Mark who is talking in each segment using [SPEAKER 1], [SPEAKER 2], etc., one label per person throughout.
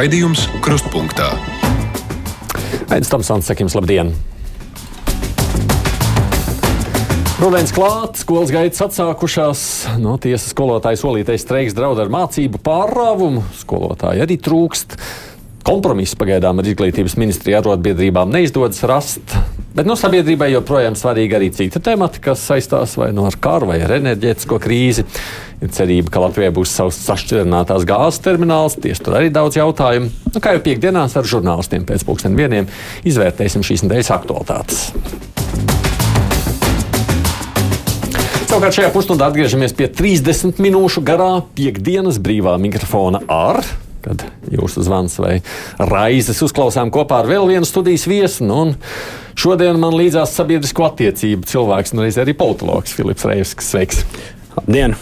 [SPEAKER 1] Raidījums Krustpunktā.
[SPEAKER 2] Aizsmeļamies, Tomsons, sakim, labdien! Rudens klāts, skolas gaitas atsākušās. No tiesas skolotāja solītais streiks draud ar mācību pārāvumu. Skolotāji arī trūkst. Kompromiss pagaidām ar izglītības ministriju arotbiedrībām neizdodas rast. Bet no sabiedrībai joprojām svarīgi arī citi temati, kas saistās vai no nu ar karu vai ar enerģētisko krīzi. Ir cerība, ka Latvijai būs savs sašķirinātās gāzes termināls, tieši tur arī daudz jautājumu. Nu, kā jau piekdienās ar žurnālistiem pēc pusdien vieniem izvērtēsim šīs nedēļas aktualitātes. Savukārt šajā pusstundā atgriežamies pie 30 minūšu garā piekdienas brīvā mikrofona ar kad jūsu zvans vai raizes uzklausām kopā ar vēl vienu studijas viesu. Nu, šodien man līdzās sabiedrisko attiecību cilvēks, un arī politologs Filips Reivskis. Sveiks!
[SPEAKER 3] Labdien!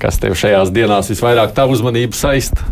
[SPEAKER 2] Kas tev šajās dienās visvairāk tavu uzmanību saista?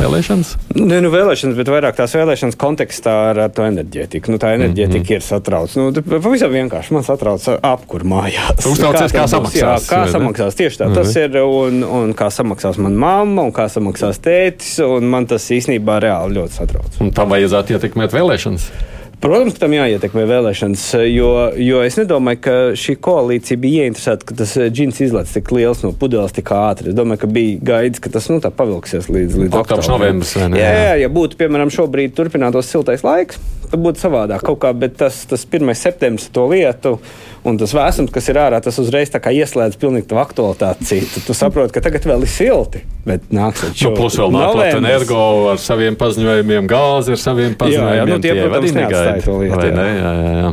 [SPEAKER 2] Vēlēšanas?
[SPEAKER 3] Ne, nu, vēlēšanas, bet vairāk tās vēlēšanas kontekstā ar, ar to enerģētiku. Nu, tā enerģētika mm -hmm. ir satrauc. Nu, pavisam vienkārši man satrauc apkur mājās.
[SPEAKER 2] Uztraucies, kā, kā samaksās. Jā,
[SPEAKER 3] kā samaksās tieši tā. Mm -hmm. Tas ir un, un kā samaksās mana mamma un kā samaksās tētis. Man tas īstenībā reāli ļoti satrauc.
[SPEAKER 2] Un tam vajadzētu ietekmēt vēlēšanas.
[SPEAKER 3] Protams, ka tam jāietekmē vēlēšanas, jo, jo es nedomāju, ka šī koalīcija bija ieinteresēta, ka tas džins izlaiž tik liels no pudeles tik ātri. Es domāju, ka bija gaidīts, ka tas nu, pavilksies līdz, līdz
[SPEAKER 2] oktobrim. novembris. Jā,
[SPEAKER 3] jā, ja būtu, piemēram, šobrīd turpinātos siltais laiks, tad būtu savādāk kaut kā, bet tas, tas 1. septembris to lietu. Un tas vēsums, kas ir ārā, tas uzreiz ieslēdz pilnīgi tavu aktualitāti. Citu. Tu saproti, ka tagad vēl ir silti, bet nāks ar šo.
[SPEAKER 2] Nu, plus vēl nākot energo ar saviem paziņojumiem, gāzi ar saviem paziņojumiem. Jā, jā, nu, tie, tie protams, neatstāja to lietu. Jā. Ne? Jā, jā, jā.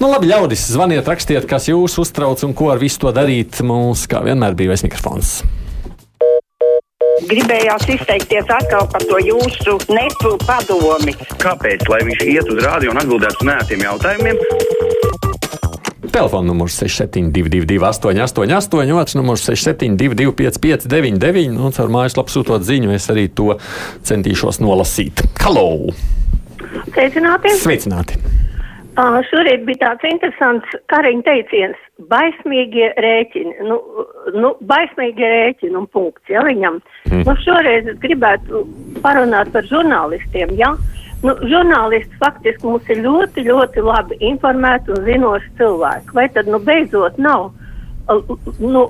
[SPEAKER 2] Nu, labi, ļaudis, zvaniet, rakstiet, kas jūs uztrauc un ko ar visu to darīt. Mums, kā vienmēr, bija mikrofons.
[SPEAKER 4] Gribējās izteikties atkal par to jūsu nepu padomi.
[SPEAKER 5] Kāpēc? Lai viņš iet uz rādio un atbildētu uz nētiem jautājumiem.
[SPEAKER 2] Telefona numurs 6722, 888, otrs numurs 672, 559, nu, un caur mājaslapu sūtot ziņu, es arī to centīšos nolasīt. Halo!
[SPEAKER 6] Sveicināti!
[SPEAKER 2] Sveicināti.
[SPEAKER 6] Uh, šorīt bija tāds interesants kariņa teiciens - baismīgie rēķini. Nu, nu, baismīgie rēķini un punkts, ja viņam. Mm. Nu, šoreiz es gribētu parunāt par žurnālistiem, ja. Uh, Nu, žurnālisti faktiski mums ir ļoti, ļoti labi informēti un zinoši cilvēki. Vai tad nu beidzot nav? Nu,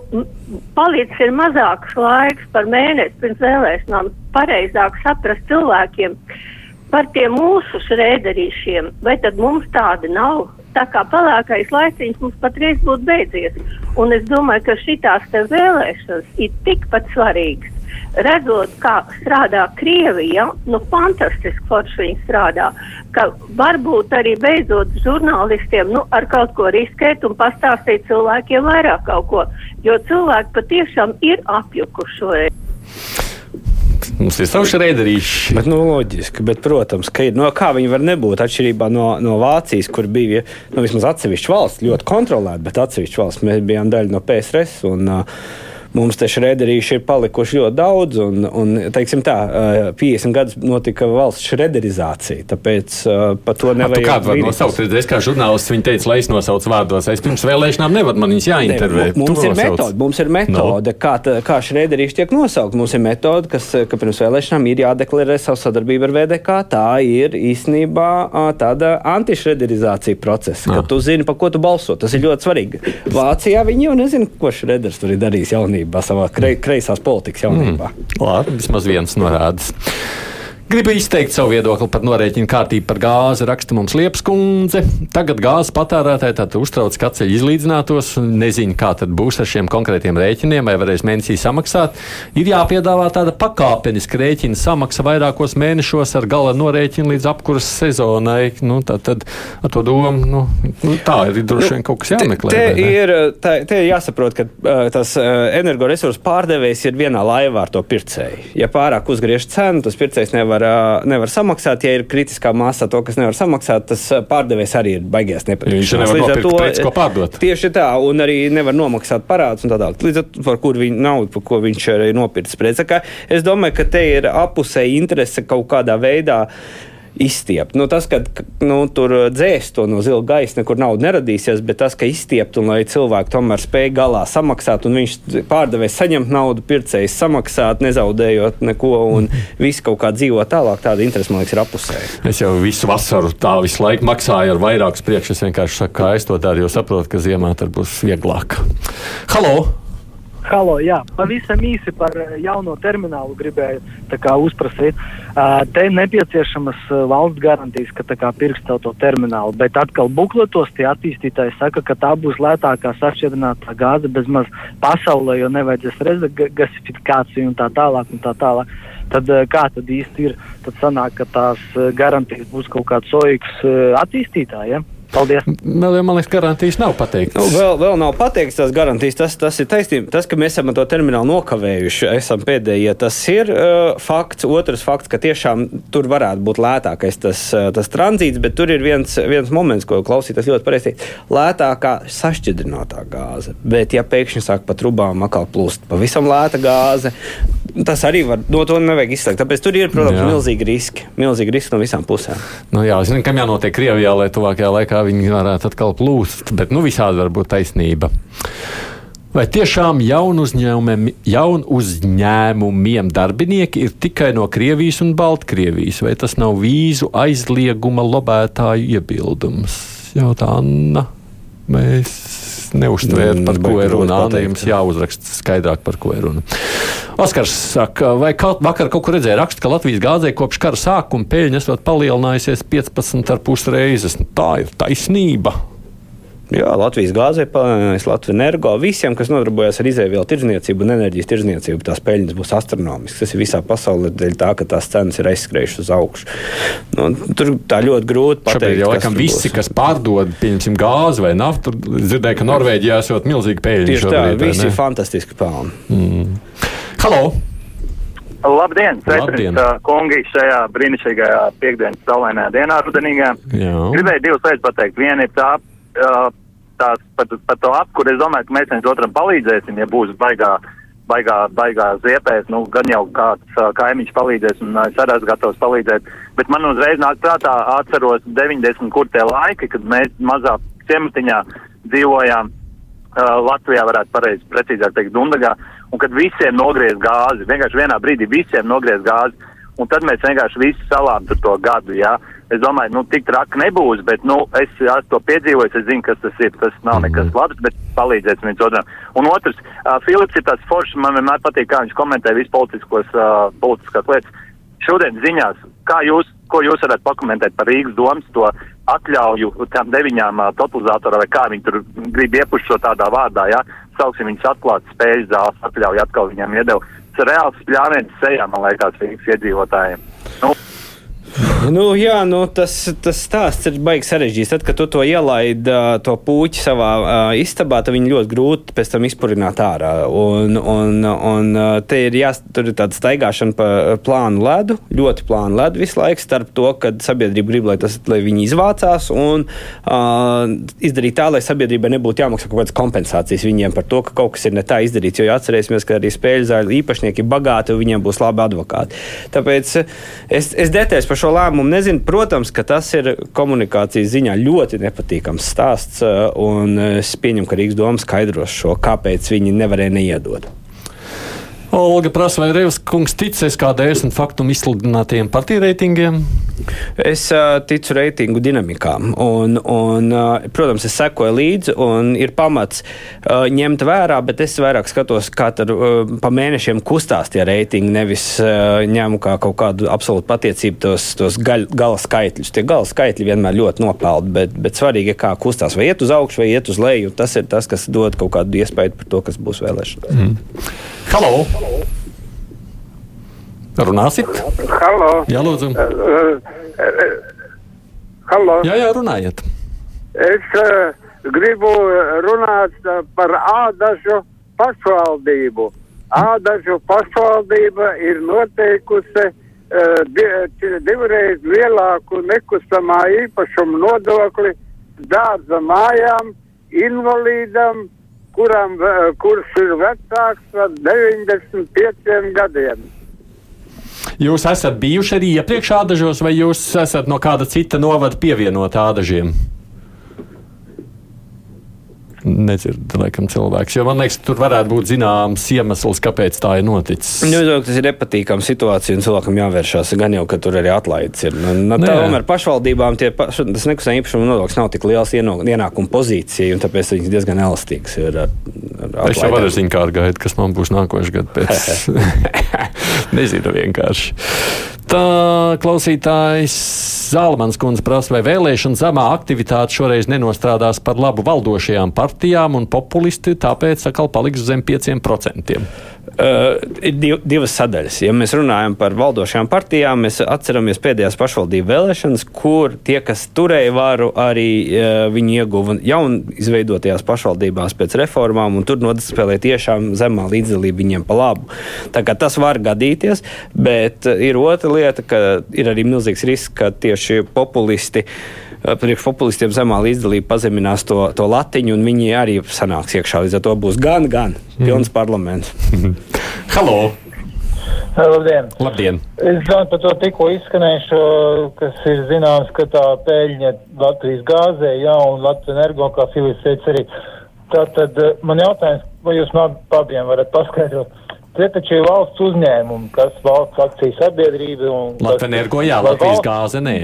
[SPEAKER 6] palicis ir mazāks laiks par mēnesi pirms vēlēšanām, pareizāk saprast cilvēkiem par tiem mūsu šrēderīšiem, vai tad mums tādi nav? Tā kā palākais laiciņš mums patreiz būtu beidzies. Un es domāju, ka te vēlēšanas ir tikpat svarīgas redzot, kā strādā Krievija, nu fantastiski forši viņi strādā, ka varbūt arī beidzot žurnālistiem nu, ar kaut ko riskēt un pastāstīt cilvēkiem vairāk kaut ko, jo cilvēki patiešām ir apjukuši šoreiz.
[SPEAKER 2] Mums ir savs rēderīšs.
[SPEAKER 3] Bet, nu, loģiski, bet, protams, ka ir. No kā viņi var nebūt atšķirībā no, no Vācijas, kur bija nu, vismaz atsevišķa valsts, ļoti kontrolēta, bet atsevišķa valsts. Mēs bijām daļa no PSRS. Un, uh, Mums te šrederīši ir palikuši ļoti daudz, un, un teiksim tā, 50 gadus notika valsts šrederizācija, tāpēc par to nevajag.
[SPEAKER 2] Kādu var nosaukt? Es kā žurnālists viņi teica, lai es nosaucu vārdos. Es pirms vēlēšanām nevaru, man viņas jāintervē.
[SPEAKER 3] Ne, mums, ir metode, mums ir metode, no. kā, kā šrederīši tiek nosaukt. Mums ir metode, kas, ka pirms vēlēšanām ir jādeklarē savu sadarbību ar VDK. Tā ir īstenībā tāda antišrederizācija procesa, ka tu zini, pa ko tu balso. Tas ir ļoti svarīgi. Vācijā viņi jau nezina, ko šreders tur ir darījis jaunībā jaunībā, savā kre, kreisās politikas jaunībā.
[SPEAKER 2] Mm. Labi, vismaz viens norādes. Gribu izteikt savu viedokli par norēķinu kārtību par gāzi. Raksta mums Liepas kundze. Tagad gāzes patērētāji tātad uztrauc, ka ceļi izlīdzinātos. Nezinu, kā tad būs ar šiem konkrētiem rēķiniem, vai varēs mēnesī samaksāt. Ir jāpiedāvā tāda pakāpeniska rēķina samaksa vairākos mēnešos ar gala norēķinu līdz apkuras sezonai. Nu, tā tad ar to domu, nu, nu, tā ir droši vien kaut kas jāmeklē.
[SPEAKER 3] Te, te, ir, tā, te ir jāsaprot, ka uh, tas uh, energoresursu pārdevējs ir vienā laivā ar to pircēju. Ja pārāk uzgriež cenu, tas pircējs nevar nevar, nevar samaksāt. Ja ir kritiskā masa to, kas nevar samaksāt, tas pārdevējs arī ir baigās
[SPEAKER 2] nepatīkams. Viņš nevar to, preci, ko pārdot.
[SPEAKER 3] Tieši tā, un arī nevar nomaksāt parādus un tā tālāk. Līdz ar to, par kur viņa naudu, par ko viņš arī nopirks preci. Es domāju, ka te ir apusēji interese kaut kādā veidā izstiept. Nu, tas, ka nu, tur dzēst to no zila gaisa, nekur nauda neradīsies, bet tas, ka izstiept un lai cilvēki tomēr spēj galā samaksāt, un viņš pārdevējs saņemt naudu, pircējs samaksāt, nezaudējot neko, un viss kaut kā dzīvo tālāk, tāda interese, man liekas, ir apusēja.
[SPEAKER 2] Es jau visu vasaru tā visu laiku maksāju ar vairākus priekšus. Vienkārši saku, kā es to daru, jo saprotu, ka ziemā tur būs vieglāk. Halo!
[SPEAKER 1] Halo, jā, pavisam īsi par eh, jauno terminālu gribēju kā, uzprasīt. Uh, te nepieciešamas uh, valsts garantijas, ka kā, pirks tev to terminālu, bet atkal bukletos tie attīstītāji saka, ka tā būs lētākā sašķidrinātā gāze bezmaz pasaulē, jo nevajadzēs regasifikāciju un tā tālāk. Un tā tālāk. Tad, kā tad īsti ir? Tad sanāk, ka tās garantijas būs kaut kāds soīgs attīstītājiem. Ja? Paldies.
[SPEAKER 2] Vēl jau man liekas, garantijas nav pateiktas.
[SPEAKER 3] Nu, vēl, vēl nav pateikts tās garantijas. Tas, tas ir taisnība. Tas, ka mēs esam to terminālu nokavējuši, esam pēdējie, tas ir uh, fakts. Otrs fakts, ka tiešām tur varētu būt lētākais tas, uh, tas tranzīts, bet tur ir viens, viens moments, ko klausītājs ļoti pareizi teikt. Lētākā sašķidrinātā gāze. Bet, ja pēkšņi sāk pa trubām atkal plūst pavisam lēta gāze, tas arī var, no to nevajag izslēgt. Tāpēc tur ir, protams, jā. milzīgi riski. Milzīgi riski no visām pusēm.
[SPEAKER 2] Nu, jā, zinu, kam jānotiek Krievijā, lai tuvākajā laikā viņi varētu atkal plūst, bet nu, visādi var būt taisnība. Vai tiešām jaunu, jaunu uzņēmumiem darbinieki ir tikai no Krievijas un Baltkrievijas, vai tas nav vīzu aizlieguma lobētāju iebildums? Jautā Anna. Mēs neuztvērt, par ko ir runa. Anna jums jāuzraksta skaidrāk, par ko ir runa. Oskars saka, vai kaut, vakar kaut kur redzēja rakstu, ka Latvijas gāzē kopš kara sākuma peļņa esot palielinājusies 15,5 reizes. Nu, tā ir taisnība.
[SPEAKER 3] Jā, Latvijas gāzē Latvijas energo. Visiem, kas nodarbojas ar izēvielu tirdzniecību un enerģijas tirdzniecību, tās peļņas būs astronomiskas. Tas ir visā pasaulē dēļ tā, ka tās cenas ir aizskrējušas uz augšu. Nu, tur tā ļoti grūti pateikt.
[SPEAKER 2] Šobrīd jau laikam visi, būs. kas pārdod, pieņemsim, gāzi vai naftu, dzirdēja, ka Norvēģijā esot milzīgi peļņi.
[SPEAKER 3] Tieši šobrīd, tā, visi ir fantastiski pelni. Mm.
[SPEAKER 2] Halo!
[SPEAKER 7] Labdien, sveicināti, kungi, šajā brīnišķīgajā piekdienas saulainajā dienā, rudenīgā. Gribēju divas lietas pateikt. Viena ir tā, uh, tās, par, par to apkuru, es domāju, ka mēs viens otram palīdzēsim, ja būs baigā, baigā, baigā ziepēs, nu, gan jau kāds uh, kaimiņš palīdzēs un es arī esmu gatavs palīdzēt. Bet man uzreiz nāk prātā atceros 90 kur tie laiki, kad mēs mazā ciematiņā dzīvojām. Uh, Latvijā varētu pareizi, precīzāk teikt, Dundagā, un kad visiem nogriez gāzi, vienkārši vienā brīdī visiem nogriez gāzi, un tad mēs vienkārši visi salām to gadu, jā. Ja? Es domāju, nu, tik traki nebūs, bet, nu, es esmu to piedzīvojis, es zinu, kas tas ir. Tas nav mhm. nekas labs, bet palīdzēs viens otram. Un otrs, uh, Filips ir tāds foršs, man vienmēr patīk, kā viņš komentē visu politiskos, uh, politiskās lietas. Šodien ziņās, kā jūs, ko jūs varētu pakomentēt par Rīgas domas to atļauju tām deviņām uh, totalizatoram, vai kā viņi tur grib iepušķot šo tādā vārdā, jā, sauksim viņus atklāt spēļu zāles, atļauju atkal viņiem iedeva. Tas reāls pļāviens sejā, man liekas, Rīgas iedzīvotājiem. Nu,
[SPEAKER 3] Nu, jā, nu, tas, tas stāsts ir baigi sarežģīts. Tad, kad tu to ielaidi to puķi savā uh, istabā, tad viņi ļoti grūti pēc tam izpurināt ārā. Un, un, un te ir, jā, ir tāda staigāšana pa plānu ledu, ļoti plānu ledu visu laiku starp to, kad sabiedrība grib, lai, tas, lai viņi izvācās un uh, izdarīt tā, lai sabiedrībai nebūtu jāmaksā kaut kādas kompensācijas viņiem par to, ka kaut kas ir ne tā izdarīts. Jo atcerēsimies, ka arī spēļu zāļu īpašnieki ir bagāti un viņiem būs labi advokāti. Tāpēc es, es detēs par šo lēmumu nezinu. Protams, ka tas ir komunikācijas ziņā ļoti nepatīkams stāsts, uh, un es pieņemu, ka Rīgas doma skaidros šo, kāpēc viņi nevarēja neiedot.
[SPEAKER 2] Olga prasa, vai Reivs kungs tic SKDS un faktumu izsludinātajiem partiju reitingiem?
[SPEAKER 3] Es uh, ticu reitingu dinamikām, un, un uh, protams, es sekoju līdzi, un ir pamats uh, ņemt vērā, bet es vairāk skatos, kā tad uh, pa mēnešiem kustās tie reitingi, nevis uh, ņemu kā kaut kādu absolūtu patiecību tos, tos gal, gala skaitļus. Tie gala skaitļi vienmēr ļoti nopeld, bet, bet svarīgi ir, kā kustās, vai iet uz augšu, vai iet uz leju. Tas ir tas, kas dod kaut kādu iespēju par to, kas būs vēlēšanas. Mm.
[SPEAKER 2] Halo! Runāsit?
[SPEAKER 8] Halo!
[SPEAKER 2] Jā, lūdzu.
[SPEAKER 8] Halo!
[SPEAKER 2] Jā, jā, runājiet.
[SPEAKER 8] Es uh, gribu runāt par ādažu pašvaldību. Ādažu pašvaldība ir noteikusi uh, di divreiz lielāku nekustamā īpašuma nodokli dārza mājām, invalīdam, kuram, kurš ir vecāks par 95 gadiem.
[SPEAKER 2] Jūs esat bijuši arī iepriekš ādažos, vai jūs esat no kāda cita novada pievienot ādažiem? Nedzird laikam cilvēks. Jo man liekas, tur varētu būt zināms iemesls, kāpēc tā ir noticis.
[SPEAKER 3] Nu, domāju, tas ir nepatīkama situācija, un cilvēkam jāvēršās gan jau, ka tur arī atlaides ir. Nu, nu, tomēr pašvaldībām tie, pa, tas nekustamā īpašuma nodoklis nav tik liels ienākuma pozīcija, un tāpēc viņas diezgan elastīgas ir. Ar,
[SPEAKER 2] ar es jau varu zināt, kā gaida, kas man būs nākošais gads pēc. Nezinu vienkārši. Tā klausītājs Zālamans kundze prasa, vai vēlēšana zemā aktivitāte šoreiz nenostrādās par labu valdošajām partijām un populisti tāpēc atkal paliks zem 5%.
[SPEAKER 3] Uh, ir div, divas sadaļas. Ja mēs runājam par valdošajām partijām, mēs atceramies pēdējās pašvaldību vēlēšanas, kur tie, kas turēja varu, arī uh, viņi ieguva jaunu izveidotajās pašvaldībās pēc reformām, un tur nospēlēja tiešām zemā līdzdalība viņiem pa labu. Tā kā tas var gadīties, bet uh, ir otra lieta, ka ir arī milzīgs risks, ka tieši populisti uh, Eh, priekšpopulistiem zemā līdzdalība pazeminās to, to latiņu, un viņi arī sanāks iekšā. Līdz ar to būs gan, gan pilns mm. parlaments.
[SPEAKER 2] Halo!
[SPEAKER 9] Labdien!
[SPEAKER 2] Labdien.
[SPEAKER 9] Es domāju par to tikko izskanējušo, kas ir zināms, ka tā peļņa Latvijas gāzē, jā, un Latvijas energo, kā Filips teica arī. Tātad eh, man jautājums, vai jūs man abiem varat paskaidrot? Tie taču ir valsts uzņēmumi, kas valsts akcijas sabiedrība un.
[SPEAKER 2] Latvijas energo, jā, Latvijas gāze, nē.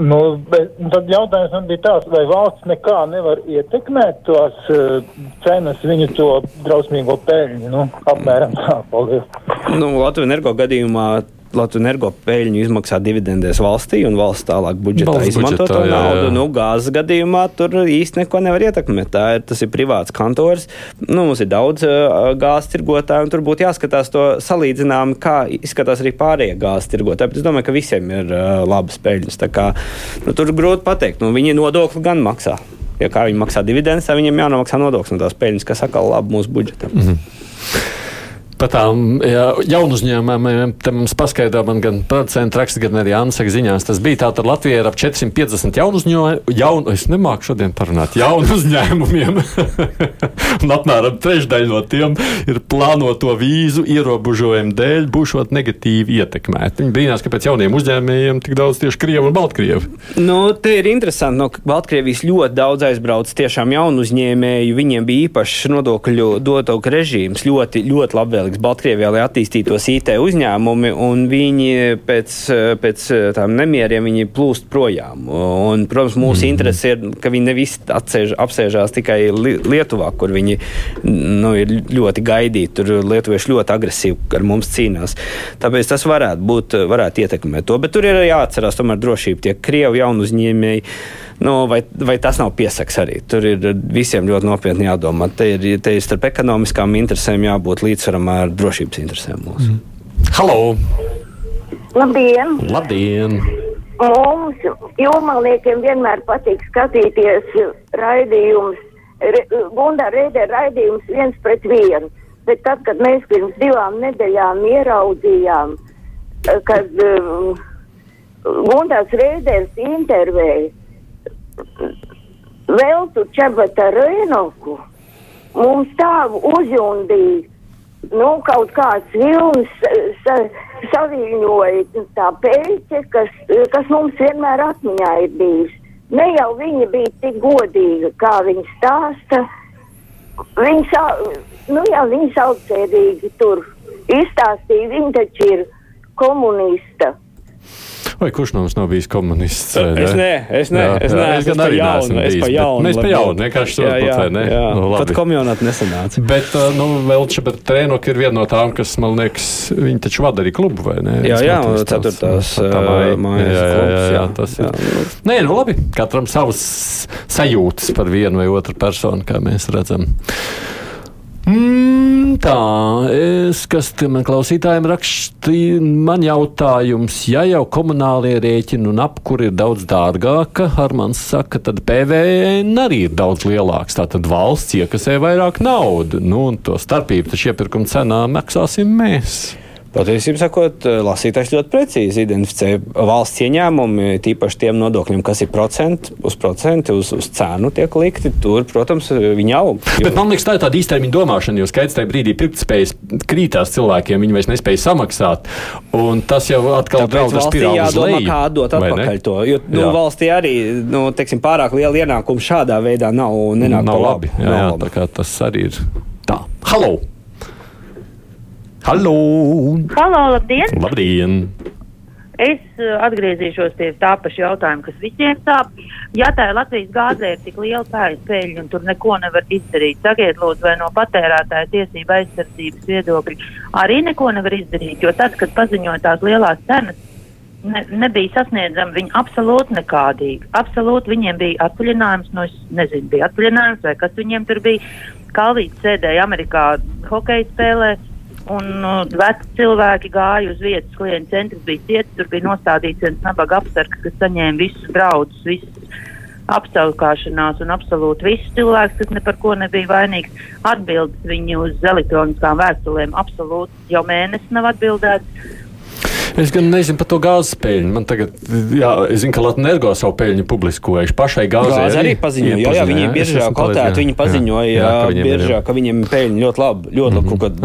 [SPEAKER 9] Nu, bet, tad jautājums man bija tāds, vai valsts nekā nevar ietekmēt tos uh, cenas, viņu to drausmīgo peļņu. Nu, apmēram tā, paldies.
[SPEAKER 3] Nu, Latvijas energo gadījumā Latvijas energo peļņu izmaksā dividendēs valstī, un valsts tālāk budžetā valsts izmanto budžetā, to naudu. Jā, jā. Nu, gāzes gadījumā tur īsti neko nevar ietekmēt. Tā ir, tas ir privāts kantors. Nu, mums ir daudz uh, gāzes tirgotāju, un tur būtu jāskatās to salīdzinām, kā izskatās arī pārējie gāzes tirgotāji. Bet es domāju, ka visiem ir uh, labas peļņas. Kā, nu, tur grūti pateikt. Nu, viņi nodokli gan maksā. Ja kā viņi maksā dividendus, tad viņiem jānomaksā nodoklis no tās peļņas, kas atkal labi mūsu budžetam. Mm -hmm
[SPEAKER 2] par tām jaunu uzņēmumiem. Te mums paskaidro man gan producentu raksta, gan arī Ansaka ziņās. Tas bija tātad Latvijā ir ap 450 jaunu uzņēmumu. Jaunu, es nemāku šodien parunāt jaunu uzņēmumiem. un apmēram trešdaļa no tiem ir plānoto vīzu ierobežojumu dēļ būšot negatīvi ietekmēti. Viņi brīnās, kāpēc jauniem uzņēmējiem tik daudz tieši Krievu un Baltkrievu.
[SPEAKER 3] Nu, te ir interesanti, no Baltkrievijas ļoti daudz aizbrauc tiešām jaunu uzņēmēju. Viņiem bija īpašs nodokļu dotokļu režīms, ļoti, ļoti labvēlīgs vajadzīgs Baltkrievijā, lai attīstītos IT uzņēmumi, un viņi pēc, pēc tām nemieriem viņi plūst projām. Un, protams, mūsu mm -hmm. interese ir, ka viņi nevis atsēž, apsēžās tikai Lietuvā, kur viņi nu, ir ļoti gaidīti. Tur lietuvieši ļoti agresīvi ar mums cīnās. Tāpēc tas varētu būt, varētu ietekmēt to. Bet tur ir jāatcerās tomēr drošība. Tie Krievu jaunu uzņēmēji Nu, vai, vai tas nav piesaks arī? Tur ir visiem ļoti nopietni jādomā. Te ir, te ir starp ekonomiskām interesēm jābūt līdzsvaram ar drošības interesēm mūsu.
[SPEAKER 2] Mm. Halo!
[SPEAKER 6] Labdien!
[SPEAKER 2] Labdien!
[SPEAKER 6] Mums, jūrmalniekiem, vienmēr patīk skatīties raidījumus, re, Gundā Reidē raidījums viens pret vienu. Bet tad, kad mēs pirms divām nedēļām ieraudzījām, kad uh, Gundas Reiders intervēja, Veltu Čebata Rēnoku mums tā uzjundīja, nu, kaut kāds vilnis sa, saviņoja tā pēļķe, kas, kas mums vienmēr atmiņā ir bijis. Ne jau viņa bija tik godīga, kā viņa stāsta. Viņa, sa, nu jā, viņa saucēdīgi tur izstāstīja, viņa taču ir komunista.
[SPEAKER 2] Vai kurš no mums nav bijis komunists?
[SPEAKER 3] Es nē, es nē, jā, es, nē, jā, es, es arī jaunu, bijis, es pa jaunu.
[SPEAKER 2] Mēs pa jaunu vienkārši
[SPEAKER 3] jā,
[SPEAKER 2] pat, ne?
[SPEAKER 3] Jā, nu, pat komjonāt nesanāca.
[SPEAKER 2] Bet, nu, vēl šeit Trēnok ir viena no tām, kas, man liekas, viņi taču vada arī klubu, vai ne?
[SPEAKER 3] Jā, jā, ceturtās uh, mājas jā, jā,
[SPEAKER 2] tas ir. Nē, nu labi, katram savas sajūtas par vienu vai otru personu, kā mēs redzam. Mm, tā, es, kas man klausītājiem rakstīja, man jautājums, ja jau komunālie rēķini un apkuri ir daudz dārgāka, Harmans saka, tad PVN arī ir daudz lielāks. Tātad valsts iekasē vairāk naudu, nu, un to starpību taču iepirkuma cenā maksāsim mēs.
[SPEAKER 3] Patiesībā sakot, lasītājs ļoti precīzi identificē valsts ieņēmumi, tīpaši tiem nodokļiem, kas ir procenti uz procentu, uz, uz cenu tiek likti. Tur, protams, viņi aug.
[SPEAKER 2] Jo... Bet man liekas, tā ir tāda īstermiņa domāšana, jo skaidrs tajā brīdī pirktspējas krītās cilvēkiem, viņi vairs nespēja samaksāt. Un tas jau atkal draudz ar spirāli leju.
[SPEAKER 3] Kā atdot atpakaļ to, jo nu, jā. valstī arī nu, teiksim, pārāk liela ienākuma šādā veidā nav, nenāk
[SPEAKER 2] nav labi. Jā, jā, tā kā tas arī ir tā. Halo! Halo!
[SPEAKER 10] Halo, labdien!
[SPEAKER 2] Labdien!
[SPEAKER 10] Es uh, atgriezīšos pie tā paša jautājuma, kas visiem sāp. Ja tā ir Latvijas gāzē ir tik liela pēļņa un tur neko nevar izdarīt, sakiet, lūdzu, vai no patērētāja tiesība aizsardzības viedokļa arī neko nevar izdarīt, jo tad, kad paziņoja tās lielās cenas, ne, nebija sasniedzama viņa absolūti nekādīgi. Absolūti viņiem bija atvaļinājums, no es nezinu, bija atvaļinājums vai kas viņiem tur bija. Kalvīts sēdēja Amerikā hokeja spēlē Un uh, veci cilvēki gāja uz vietas, klienta centrs bija ciets, tur bija nostādīts viens nabaga apsargs, kas saņēma visus draudus, visas apsaukāšanās un absolūti visus cilvēkus, kas ne par ko nebija vainīgs. Atbildes viņi uz elektroniskām vēstulēm absolūti jau mēnesi nav atbildēts.
[SPEAKER 2] Es gan nezinu par to gāzes peļņu. Man tagad, jā, es zinu, ka Latvijas energo savu peļņu publiskojuši. Pašai gāzei
[SPEAKER 3] Gāze arī paziņoja. Jā, jā, viņi biežāk kotēti, viņi paziņoja, jā, jā, ka biežāk, ka viņiem peļņa ļoti labi, ļoti labi, kaut kad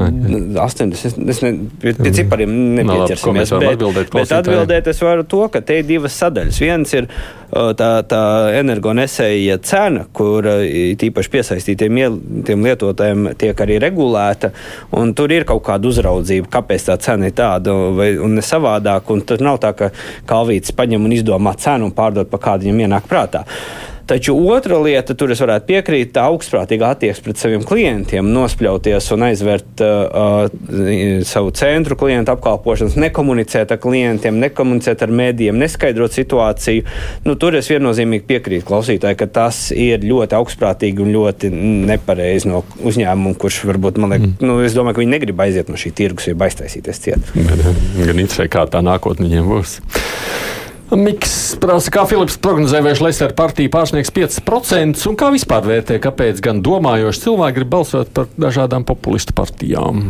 [SPEAKER 3] 80, es, ne, pie, pie cipariem nepieķersimies. Bet, bet atbildēt es varu to, ka te ir divas sadaļas. Viens ir tā, tā energonesēja cena, kur tīpaši piesaistītiem lietotājiem tiek arī regulēta, tur ir kaut kāda uzraudzība, kāpēc tā cena ir tāda vai, ne savādāk. Tas nav tā, ka kalvītis paņem un izdomā cenu un pārdod pa kādu viņam ienāk prātā. Taču otra lieta, tur es varētu piekrīt, tā augstprātīga attieksme pret saviem klientiem, nospļauties un aizvērt uh, uh, savu centru klientu apkalpošanas, nekomunicēt ar klientiem, nekomunicēt ar mēdījiem, neskaidrot situāciju. Nu, tur es viennozīmīgi piekrītu klausītāji, ka tas ir ļoti augstprātīgi un ļoti nepareizi no uzņēmuma, kurš varbūt, man liekas, mm. nu, es domāju, ka viņi negrib aiziet no šī tirgus, ja aiztaisīties ciet.
[SPEAKER 2] Gan interesē, kā tā nākotnē viņiem būs. Miks prasa, kā Filips prognozē, vai Šlesera partija pārsniegs 5% un kā vispār vērtē, kāpēc gan domājoši cilvēki grib balsot par dažādām populistu partijām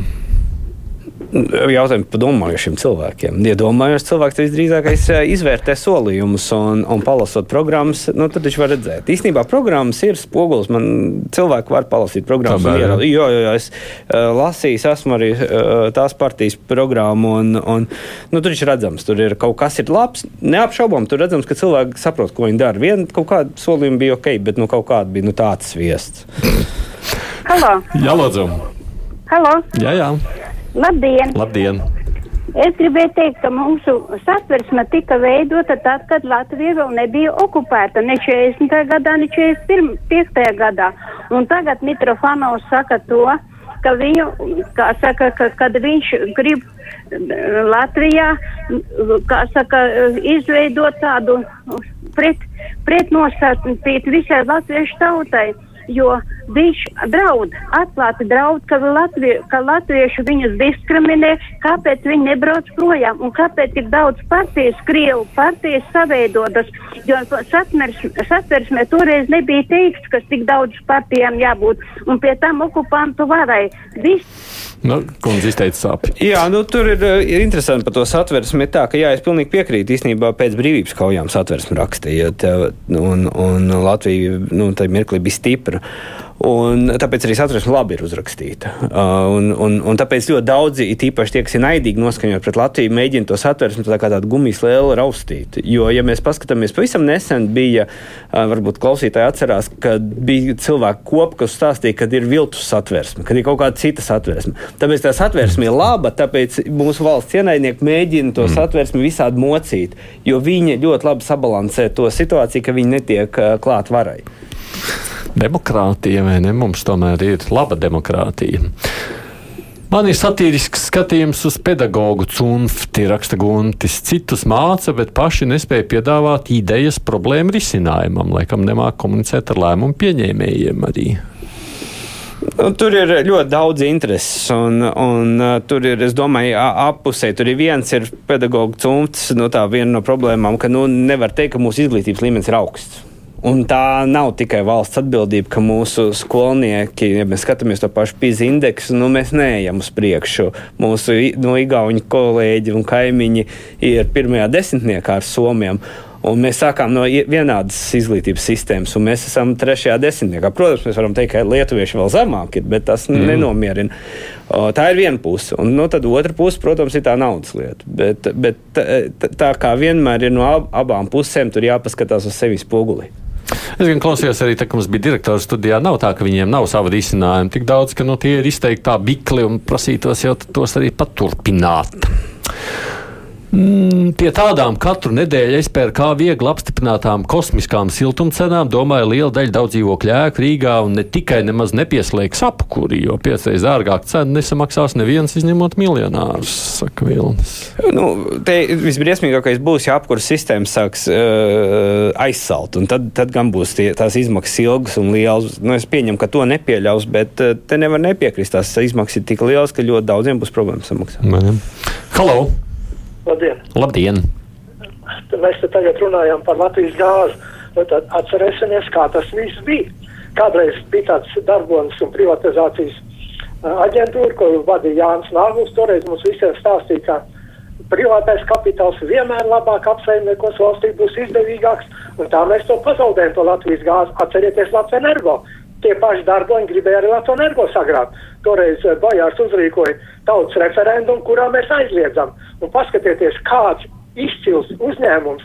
[SPEAKER 3] jautājumi par domājošiem cilvēkiem. Iedomājos, cilvēks visdrīzākais izvērtē solījumus un, un palasot programmas, nu, tad viņš var redzēt. Īstenībā programmas ir spogulis. Man cilvēki var palasīt programmas. Jā, jo, jo, jo es uh, lasīju, esmu arī uh, tās partijas programmu, un, un nu, tur ir redzams, tur ir kaut kas ir labs. Neapšaubām, tur redzams, ka cilvēki saprot, ko viņi dara. Viena kaut kāda solījuma bija ok, bet nu, kaut kāda bija nu, tāds viests.
[SPEAKER 10] Halo!
[SPEAKER 2] Jā, lūdzu!
[SPEAKER 10] Halo!
[SPEAKER 2] Jā, jā!
[SPEAKER 10] Labdien!
[SPEAKER 2] Labdien.
[SPEAKER 10] Es gribēju teikt, ka mūsu satversme tika veidota tad, kad Latvija vēl nebija okupēta, ne 40. gadā, ne 45. gadā. Un tagad Mitrofanovs saka to, ka viņu, kā saka, ka, kad viņš grib Latvijā, kā saka, izveidot tādu pret, pretnostatīt visai latviešu tautai jo viņš draud, atklāti draud, ka, Latvie, ka latvieši viņus diskriminē, kāpēc viņi nebrauc projām un kāpēc tik daudz partijas, Krievu partijas saveidotas, jo satversmē toreiz nebija teikts, ka tik daudz partijām jābūt, un pie tam okupantu varai. Viss
[SPEAKER 2] Nu, Kundze izteica sāpes.
[SPEAKER 3] Jā, nu, tur ir, ir interesanti par to satversmi. Tā, ka, jā, es pilnīgi piekrītu. Īstenībā pēc brīvības kaujām satversmi rakstīja, un, un Latvija nu, tajā mirklī bija stipra. Un tāpēc arī satversme labi ir uzrakstīta. Uh, un, un, un tāpēc ļoti daudzi, īpaši tie, kas ir naidīgi noskaņot pret Latviju, mēģina to satversmi tā kā tādu gumijas lielu raustīt. Jo, ja mēs paskatāmies, pavisam nesen bija, uh, varbūt klausītāji atcerās, ka bija cilvēki kopi, kas stāstīja, ka ir viltus satversme, ka ir kaut kāda cita satversme. Tāpēc tā satversme ir laba, tāpēc mūsu valsts ienaidnieki mēģina to mm. satversmi visādi mocīt, jo viņi ļoti labi sabalansē to situāciju, ka viņi netiek uh, klāt varai
[SPEAKER 2] demokrātija, vai ne? Mums tomēr ir laba demokrātija. Man ir satīrisks skatījums uz pedagoģu cunfti, raksta Guntis. Citus māca, bet paši nespēja piedāvāt idejas problēmu risinājumam, laikam nemāk komunicēt ar lēmumu pieņēmējiem arī.
[SPEAKER 3] Nu, tur ir ļoti daudz intereses, un, un uh, tur ir, es domāju, apusē. Tur ir viens ir pedagoģa cunfts, nu, tā viena no problēmām, ka nu, nevar teikt, ka mūsu izglītības līmenis ir augsts. Un tā nav tikai valsts atbildība, ka mūsu skolnieki, ja mēs skatāmies to pašu pīzi indeksu, nu, mēs neejam uz priekšu. Mūsu no igauņu kolēģi un kaimiņi ir pirmajā desmitniekā ar somiem. Un mēs sākām no vienādas izglītības sistēmas, un mēs esam trešajā desmitniekā. Protams, mēs varam teikt, ka lietuvieši vēl zemāk ir, bet tas mm. nenomierina. O, tā ir viena puse. Un nu, tad otra puse, protams, ir tā naudas lieta. Bet, bet tā, kā vienmēr ir no ab, abām pusēm, tur jāpaskatās uz sevi spoguli.
[SPEAKER 2] Es gan klausījos arī, tā, ka mums bija direktors studijā. Nav tā, ka viņiem nav sava risinājuma. Tik daudz, ka nu, tie ir izteikti tā bikli un prasītos jau tos arī paturpināt. Mm, pie tādām katru nedēļu SPRK viegli apstiprinātām kosmiskām siltumcenām domāju liela daļa daudz dzīvokļu ēku Rīgā un ne tikai nemaz nepieslēgs apkuri, jo piecreiz dārgāk cena nesamaksās neviens izņemot miljonārus, saka Vilnis.
[SPEAKER 3] Nu, te visbriesmīgākais būs, ja apkuras sistēma sāks uh, aizsalt, un tad, tad gan būs tie, tās izmaksas ilgas un lielas. Nu, es pieņemu, ka to nepieļaus, bet uh, te nevar nepiekrist. Tās izmaksas ir tik lielas, ka ļoti daudziem būs problēmas samaksāt.
[SPEAKER 2] Halo!
[SPEAKER 11] Labdien!
[SPEAKER 2] Labdien.
[SPEAKER 11] Mēs te tagad runājam par Latvijas gāzi. Nu, tad atcerēsimies, kā tas viss bija. Kādreiz bija tāds darbonis un privatizācijas aģentūra, ko vadīja Jānis Nāgls. Toreiz mums visiem stāstīja, ka privātais kapitāls vienmēr labāk apsaimniekos valstī būs izdevīgāks, un tā mēs to pazaudējam, to Latvijas gāzi. Atcerieties Latvijas energo. Tie paši darboņi gribēja arī Latvijas energo sagrāt. Toreiz Bajārs uzrīkoja tautas referendumu, kurā mēs aizliedzam. Un paskatieties, kāds izcils uzņēmums,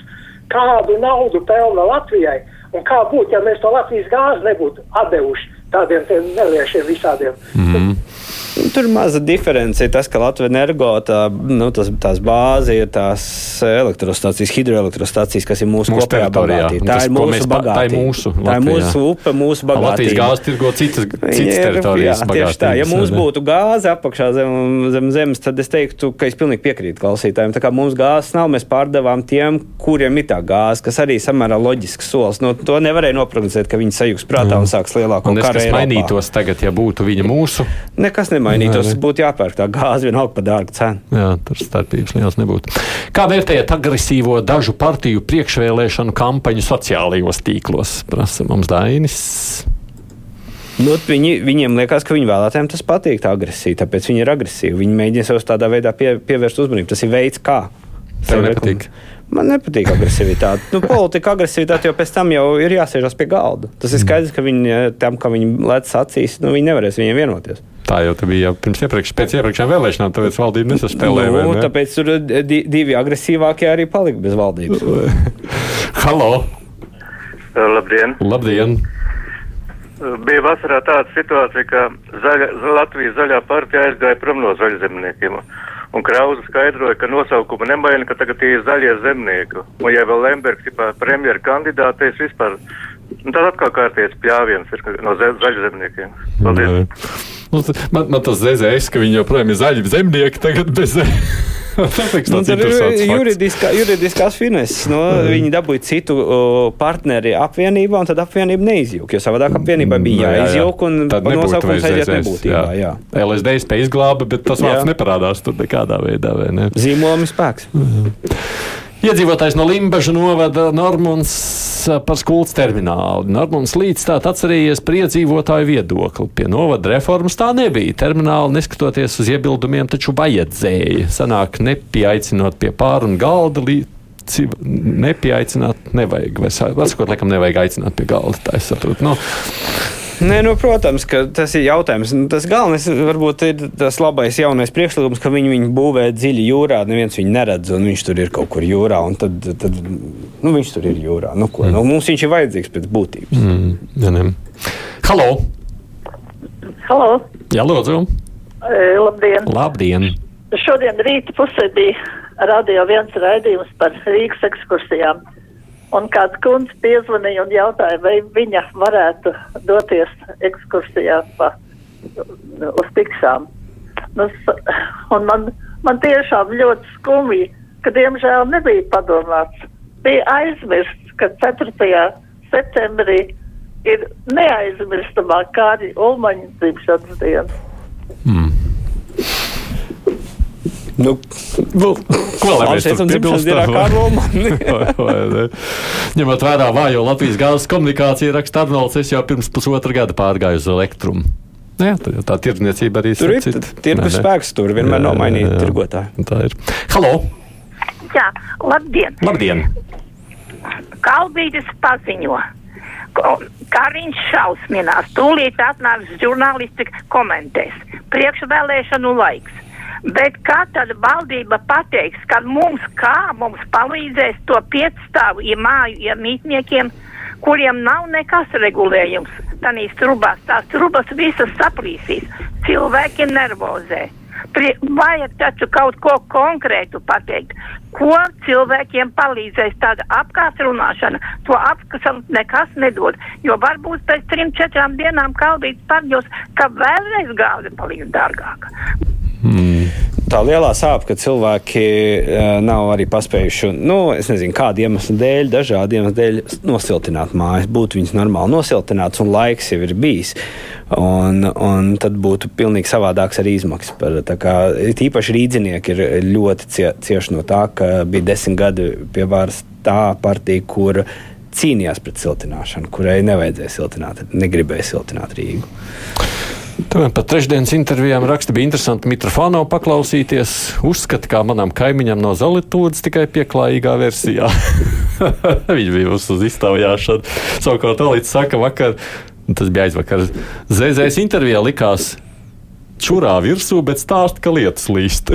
[SPEAKER 11] kādu naudu pelna Latvijai, un kā būtu, ja mēs to Latvijas gāzi nebūtu atdevuši tādiem neliešiem visādiem. Mm.
[SPEAKER 3] Tur maza diference ir tas, ka Latvijas energo tā, nu, tas, tās bāze ir tās elektrostācijas, hidroelektrostācijas, kas ir mūsu, mūsu kopējā bagātība. Tā, ir mūsu bagātība. Tā ir mūsu, Latvijā. tā ir mūsu upe, mūsu bagātība.
[SPEAKER 2] Latvijas gāze tirgo citas, citas teritorijas. Jā, tieši tā.
[SPEAKER 3] Ja mums būtu gāze apakšā zem, zem zemes, tad es teiktu, ka es pilnīgi piekrītu klausītājiem. Tā kā mums gāzes nav, mēs pārdevām tiem, kuriem ir tā gāze, kas arī samērā loģisks solis. No, to nevarēja noprognozēt, ka viņi sajūgs prātā un sāks lielāko karu.
[SPEAKER 2] Kas mainītos tagad, ja būtu viņa mūsu?
[SPEAKER 3] Nekas nemainītos. Ne, ne. Būtu jāpērk tā gāze vienalga par dārgu cenu.
[SPEAKER 2] Jā, tur starpības liels nebūtu. Kā vērtējat agresīvo dažu partiju priekšvēlēšanu kampaņu sociālajos tīklos? Prasa mums Dainis.
[SPEAKER 3] Nu, viņi, viņiem liekas, ka viņu vēlētājiem tas patīk, tā agresija. Tāpēc viņi ir agresīvi. Viņi mēģina sev tādā veidā pie, pievērst uzmanību. Tas ir veids, kā.
[SPEAKER 2] Tev nepatīk.
[SPEAKER 3] Man nepatīk agresivitāte. Nu, politika agresivitāte jau pēc tam jau ir jāsēžas pie galda. Tas ir skaidrs, ka viņi tam, ka viņi lec acīs, nu, viņi nevarēs viņiem vienoties.
[SPEAKER 2] Tā jau bija jau pirms iepriekš, pēc iepriekšējām vēlēšanām, tāpēc valdība nesaspēlēja. Nu,
[SPEAKER 3] ne? Tāpēc tur di divi agresīvākie arī palika bez valdības.
[SPEAKER 2] Halo!
[SPEAKER 12] Labdien!
[SPEAKER 2] Labdien.
[SPEAKER 12] Bija vasarā tāda situācija, ka zaļa, Latvijas zaļā partija aizgāja prom no zaļzemniekiem. Un Krausa skaidroja, ka nosaukumu nemaina, ka tagad ir zaļie zemnieki. Un ja vēl Lembergs ir premjera kandidātais vispār, nu, tad atkal kārtības pļāviens ir no zaļzemniekiem. Paldies!
[SPEAKER 2] Nu, man, man tas zēzēs, ka viņi joprojām ir zaļi zemnieki tagad bez
[SPEAKER 3] nu, tur ir juridiskā, juridiskās fineses. No, mm. viņi dabūja citu uh, partneri apvienībā, un tad apvienība neizjūka. Jo savādāk apvienībai bija jāizjūka, un nosaukums aiziet nebūtībā. Jā.
[SPEAKER 2] Jā. LSD spēja izglāba, bet tas vārds neparādās tur nekādā veidā. Ne?
[SPEAKER 3] Zīmolam ir spēks.
[SPEAKER 2] Iedzīvotājs no Limbaģa novada Normons eh, par skultas terminālu. Normons līdz tā atcerējies par iedzīvotāju viedokli. Pie novada reformas tā nebija. Termināli, neskatoties uz iebildumiem, taču vajadzēja. Sanāk, nepieaicinot pie pāri un galda. Nepieaicināt, nevajag. Vai sakot, laikam, nevajag aicināt pie galda. Tā es saprotu. Nu,
[SPEAKER 3] Nē, nu, protams, ka tas ir jautājums. Nu, tas galvenais varbūt ir tas labais jaunais priekšlikums, ka viņi viņu būvē dziļi jūrā. Neviens viņu neredz, un viņš tur ir kaut kur jūrā. Tad, tad nu, viņš tur ir jūrā. Nu, ko, mm. nu, mums viņš ir vajadzīgs pēc būtības. Mm.
[SPEAKER 2] Ja, ne. Halo!
[SPEAKER 13] Halo!
[SPEAKER 2] Jā, lūdzu!
[SPEAKER 13] E, labdien!
[SPEAKER 2] Labdien!
[SPEAKER 13] Šodien rīta pusē bija radio viens raidījums par Rīgas ekskursijām. Un kāds kundze piezvanīja un jautāja, vai viņa varētu doties ekskursijā pa, uz tiksām. Nu, un man, man tiešām ļoti skumji, ka diemžēl nebija padomāts. Bija aizmirsts, ka 4. septembrī ir neaizmirstamā Kārļa Ulmaņa dzimšanas diena. Mm.
[SPEAKER 2] Nu, nu, ko lai mēs tam piebilstam? Ņemot vērā vājo Latvijas gāzes komunikāciju, raksta Arnolds, es jau pirms pusotra gada pārgāju uz elektrumu. Nu jā, tā, tā tirdzniecība arī
[SPEAKER 3] tur ir. Tirgus spēks tur vienmēr nav mainīts tirgotāji.
[SPEAKER 2] Tā ir. Halo!
[SPEAKER 14] Jā, labdien!
[SPEAKER 2] Labdien!
[SPEAKER 14] Kalbītis paziņo, kā viņš šausminās. Tūlīt atnāks žurnālisti komentēs. Priekšvēlēšanu laiks. Bet kā tad valdība pateiks, ka mums kā mums palīdzēs to piecstāvu iemāju iemītniekiem, kuriem nav nekas regulējums? Tanīs trubās, tās trubas visas saplīsīs, cilvēki nervozē. Pri, vajag taču kaut ko konkrētu pateikt. Ko cilvēkiem palīdzēs tāda apkārt runāšana? To apkasam nekas nedod, jo varbūt pēc trim, četrām dienām kaldīts paģos, ka vēlreiz gāze paliks dārgāka.
[SPEAKER 3] Hmm. Tā lielā sāpe, ka cilvēki uh, nav arī paspējuši, nu, es nezinu, kādu iemeslu dēļ, dažādu iemeslu dēļ, nosiltināt mājas. Būtu viņas normāli nosiltināts, un laiks jau ir bijis. Un, un tad būtu pilnīgi savādāks arī izmaksas. Par, kā, tīpaši rīdzinieki ir ļoti cie, cieši no tā, ka bija desmit gadi pie varas tā partija, kur cīnījās pret siltināšanu, kurai nevajadzēja siltināt, negribēja siltināt Rīgu.
[SPEAKER 2] Tomēr pat trešdienas intervijām raksta bija interesanti Mitrofāno paklausīties. Uzskata, kā manam kaimiņam no Zalitūdas tikai pieklājīgā versijā. Viņš bija uz, iztaujāšanu. Savukārt Alīts saka, vakar, tas bija aizvakar, Zēzēs intervijā likās čurā virsū, bet stāst, ka lietas līst.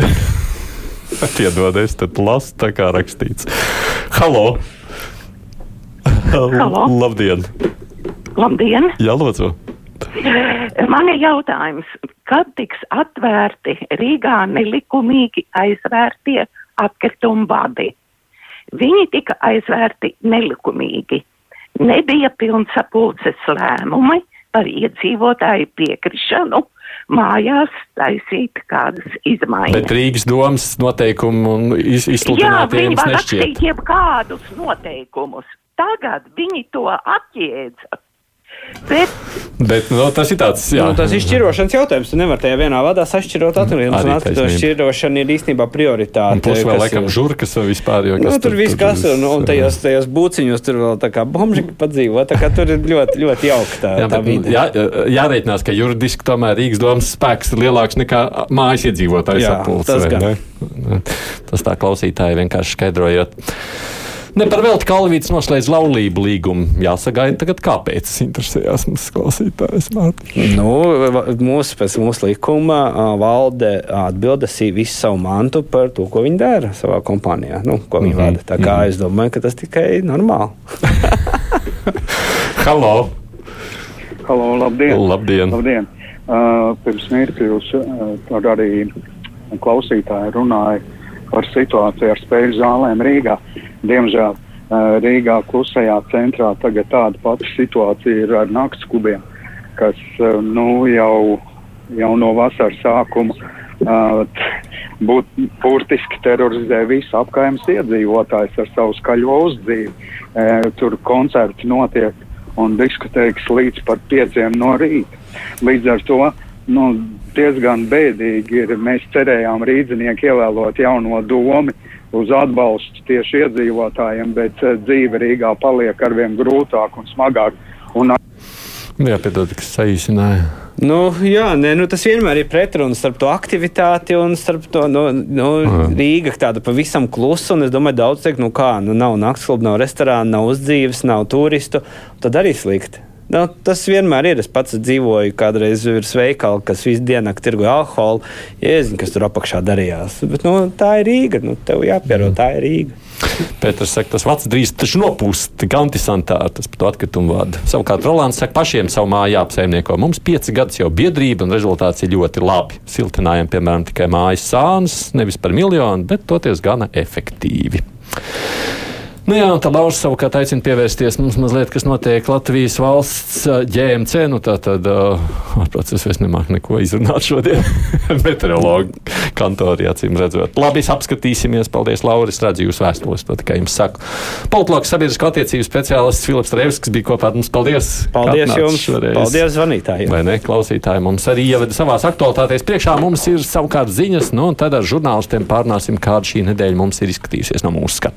[SPEAKER 2] Piedodies, tad lasu tā kā rakstīts. Halo!
[SPEAKER 14] Halo.
[SPEAKER 2] Labdien!
[SPEAKER 14] Labdien!
[SPEAKER 2] Jā, lūdzu!
[SPEAKER 14] Man ir jautājums, kad tiks atvērti Rīgā nelikumīgi aizvērtie atkritumu vadi? Viņi tika aizvērti nelikumīgi. Nebija pilnsapulces lēmumi par iedzīvotāju piekrišanu mājās taisīt kādas izmaiņas.
[SPEAKER 2] Bet Rīgas domas noteikumu un iz, izsludinātiem
[SPEAKER 14] jums
[SPEAKER 2] nešķiet. Jā, viņi var
[SPEAKER 14] rakstīt jebkādus noteikumus. Tagad viņi to atjēdza Bet,
[SPEAKER 2] Bet nu, tas ir tāds
[SPEAKER 3] nu, tas ir šķirošanas jautājums. Tu nevari tajā vienā vadā sašķirot atkritījumus. Un atkritījumu šķirošana ir īstenībā prioritāte.
[SPEAKER 2] Plus vēl laikam žurkas vai vispār.
[SPEAKER 3] Nu, tur, tur viss kas, un, un tajos, tajos būciņos tur vēl tā kā bomžiki padzīvo. Tā kā tur ir ļoti, ļoti jauka tā, jā, tā vide.
[SPEAKER 2] Jā, jāreikinās, ka juridiski tomēr Rīgas domas spēks ir lielāks nekā mājas iedzīvotāju sapulce. Tas, gan. tas tā klausītāji vienkārši skaidrojot. Ne par velti Kalvīts noslēdz laulību līgumu. Jāsagaida tagad, kāpēc tas interesējās mums klausītājs.
[SPEAKER 3] Nu, mūsu, pēc mūsu likuma valde atbildes visu savu mantu par to, ko viņi dara savā kompānijā, nu, ko viņi mm -hmm. vada. Tā kā mm -hmm. es domāju, ka tas tikai normāli.
[SPEAKER 2] Halo!
[SPEAKER 15] Halo, labdien!
[SPEAKER 2] labdien.
[SPEAKER 15] labdien. Uh, pirms mirkļa jūs uh, arī klausītāji runāja par situāciju ar spēļu zālēm Rīgā. Diemžēl Rīgā klusajā centrā tagad tāda pati situācija ir ar nakts klubiem, kas nu, jau, jau no vasaras sākuma būt, burtiski terorizē visu apkaimes iedzīvotājs ar savu skaļo uzdzīvi. Tur koncerti notiek un diskotēkas līdz pat pieciem no rīta. Līdz ar to nu, diezgan bēdīgi ir. Mēs cerējām rīznieki ievēlot jauno domu uz atbalstu tieši iedzīvotājiem, bet uh, dzīve Rīgā paliek arvien grūtāk un smagāk. Un...
[SPEAKER 2] Jā, piedod, kas saīsināja.
[SPEAKER 3] Nu, jā, nē, nu, tas vienmēr ir pretruns starp to aktivitāti un starp to nu, nu, Rīga tāda pavisam klusa. Un es domāju, daudz teikt, nu kā, nu nav naktskluba, nav restorāna, nav uzdzīves, nav turistu. Tad arī slikti. Nu, tas vienmēr ir. Es pats dzīvoju kādreiz virs veikala, kas visu dienu tirgoja alkoholu. Jēziņ, kas tur apakšā darījās. Bet, nu, tā ir Rīga. Nu, tev jāpierod, tā ir Rīga.
[SPEAKER 2] Pēters saka, tas vats drīz nopūst, tik antisantāri tas par to atkritumu vadu. Savukārt Rolands saka, pašiem savu māju jāapsaimnieko. Mums pieci gadus jau biedrība un rezultāts ir ļoti labi. Siltinājam, piemēram, tikai mājas sānus, nevis par miljonu, bet toties gana efektīvi. Nu jā, tā Lauris savukārt aicina pievērsties mums mazliet, kas notiek Latvijas valsts GMC. Nu tā tad, protams, es nemāku neko izrunāt šodien. Meteorologi kantori, acīm redzot. Labi, apskatīsimies. Paldies, Lauris. Redzu jūs vēstules, to tikai jums saku. Politologs sabiedrisko attiecību speciālists Filips Trevskis bija kopā ar mums. Paldies!
[SPEAKER 3] Paldies jums! Šoreiz. Paldies zvanītājiem!
[SPEAKER 2] Vai ne, klausītāji mums arī ievada savās aktualitātēs. Priekšā mums ir savukārt ziņas, nu un tad ar žurnālistiem pārnāsim, kāda šī nedēļa mums ir izskatījusies no mūsu skatu.